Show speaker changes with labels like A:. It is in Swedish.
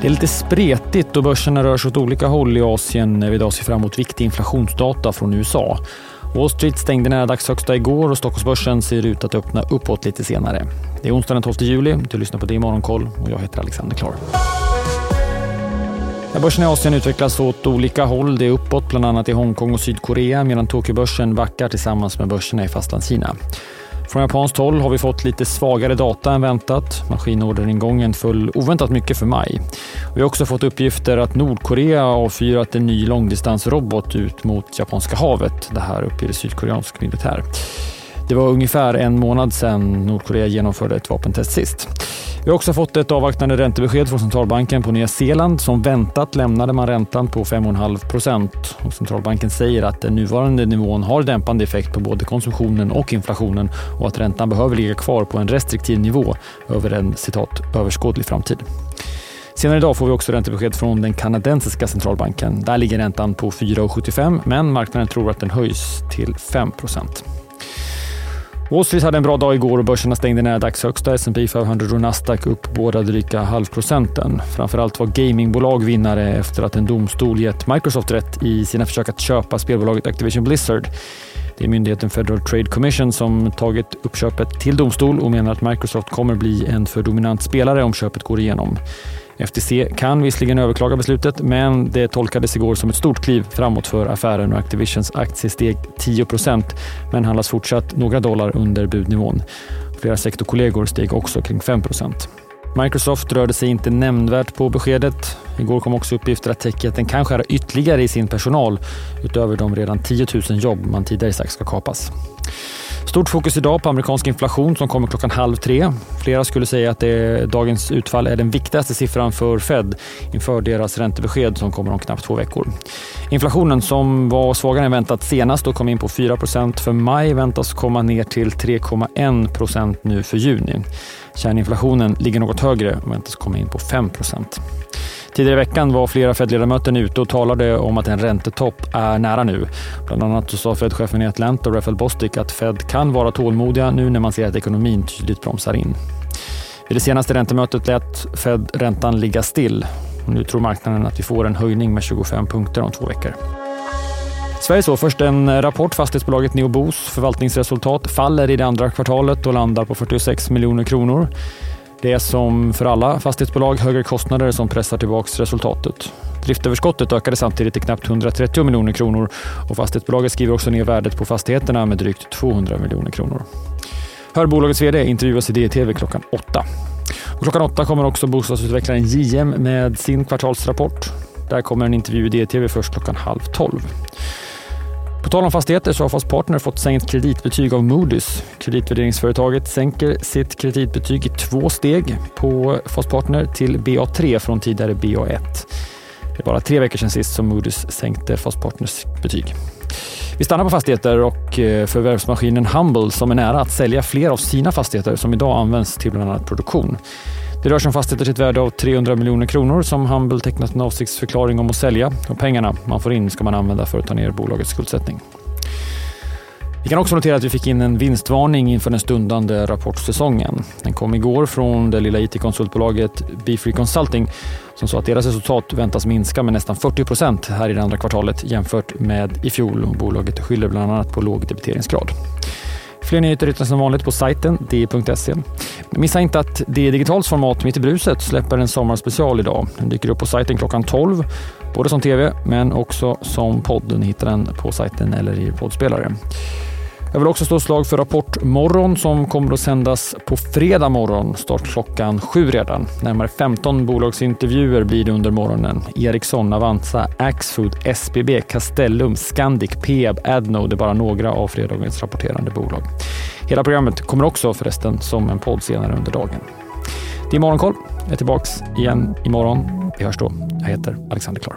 A: Det är lite spretigt och börserna rör sig åt olika håll i Asien när vi idag ser fram emot viktig inflationsdata från USA. Wall Street stängde nära dagshögsta igår och Stockholmsbörsen ser ut att öppna uppåt lite senare. Det är onsdagen den 12 juli. Du lyssnar på det i Morgonkoll och jag heter Alexander Klar. börsen i Asien utvecklas åt olika håll. Det är uppåt bland annat i Hongkong och Sydkorea medan Tokyobörsen backar tillsammans med börserna i Fastlandskina. Från japanskt håll har vi fått lite svagare data än väntat. Maskinorderingången föll oväntat mycket för maj. Vi har också fått uppgifter att Nordkorea avfyrat en ny långdistansrobot ut mot Japanska havet. Det här uppger sydkoreansk militär. Det var ungefär en månad sedan Nordkorea genomförde ett vapentest sist. Vi har också fått ett avvaktande räntebesked från centralbanken på Nya Zeeland. Som väntat lämnade man räntan på 5,5 procent. Centralbanken säger att den nuvarande nivån har dämpande effekt på både konsumtionen och inflationen och att räntan behöver ligga kvar på en restriktiv nivå över en citat överskådlig framtid. Senare idag får vi också räntebesked från den kanadensiska centralbanken. Där ligger räntan på 4,75 men marknaden tror att den höjs till 5 procent. Wall Street hade en bra dag igår och börserna stängde nära dagshögsta. S&P 500 och Nasdaq upp båda dryga halvprocenten. Framförallt var gamingbolag vinnare efter att en domstol gett Microsoft rätt i sina försök att köpa spelbolaget Activision Blizzard. Det är myndigheten Federal Trade Commission som tagit uppköpet till domstol och menar att Microsoft kommer bli en för dominant spelare om köpet går igenom. FTC kan visserligen överklaga beslutet, men det tolkades igår som ett stort kliv framåt för affären och Activisions aktie steg 10% men handlas fortsatt några dollar under budnivån. Flera sektorkollegor steg också kring 5% Microsoft rörde sig inte nämnvärt på beskedet. Igår kom också uppgifter att techjätten kan skära ytterligare i sin personal utöver de redan 10 000 jobb man tidigare sagt ska kapas. Stort fokus idag på amerikansk inflation som kommer klockan halv tre. Flera skulle säga att det, dagens utfall är den viktigaste siffran för Fed inför deras räntebesked som kommer om knappt två veckor. Inflationen som var svagare än väntat senast och kom in på 4% för maj väntas komma ner till 3,1% nu för juni. Kärninflationen ligger något högre och väntas komma in på 5 Tidigare i veckan var flera Fed-ledamöter ute och talade om att en räntetopp är nära nu. Bland annat sa Fed-chefen i Atlanta, Raphael Bostic, att Fed kan vara tålmodiga nu när man ser att ekonomin tydligt bromsar in. Vid det senaste räntemötet lät Fed räntan ligga still. Nu tror marknaden att vi får en höjning med 25 punkter om två veckor. Sverige så först en rapport. Fastighetsbolaget Neobos förvaltningsresultat faller i det andra kvartalet och landar på 46 miljoner kronor. Det är som för alla fastighetsbolag högre kostnader som pressar tillbaka resultatet. Driftöverskottet ökade samtidigt till knappt 130 miljoner kronor och fastighetsbolaget skriver också ner värdet på fastigheterna med drygt 200 miljoner kronor. Hör bolagets VD intervjuas i DTV klockan åtta. Och klockan åtta kommer också bostadsutvecklaren JM med sin kvartalsrapport. Där kommer en intervju i DTV först klockan halv tolv. På tal om fastigheter så har Fast Partner fått sänkt kreditbetyg av Moody's. Kreditvärderingsföretaget sänker sitt kreditbetyg i två steg på Fast Partner till BA3 från tidigare BA1. Det är bara tre veckor sedan sist som Moody's sänkte Fast Partners betyg. Vi stannar på fastigheter och eh, förvärvsmaskinen Humble som är nära att sälja fler av sina fastigheter som idag används till bland annat produktion. Det rör sig om fastigheter till ett värde av 300 miljoner kronor som Humble tecknat en avsiktsförklaring om att sälja och pengarna man får in ska man använda för att ta ner bolagets skuldsättning. Vi kan också notera att vi fick in en vinstvarning inför den stundande rapportsäsongen. Den kom igår från det lilla it-konsultbolaget Beefree Consulting som sa att deras resultat väntas minska med nästan 40 procent här i det andra kvartalet jämfört med i fjol. Bolaget skyller bland annat på låg debiteringsgrad. Fler nyheter hittar som vanligt på sajten di.se. Missa inte att det Digitals format Mitt i bruset släpper en sommarspecial idag. Den dyker upp på sajten klockan 12, både som tv men också som podd. Ni hittar den på sajten eller i poddspelare. Jag vill också slå slag för Rapportmorgon som kommer att sändas på fredag morgon, start klockan sju redan. Närmare 15 bolagsintervjuer blir det under morgonen. Ericsson, Avanza, Axfood, SBB, Castellum, Scandic, Peab, Adnode är bara några av fredagens rapporterande bolag. Hela programmet kommer också förresten som en podd senare under dagen. Det är Morgonkoll. Jag är tillbaks igen imorgon. Vi hörs då. Jag heter Alexander Klar.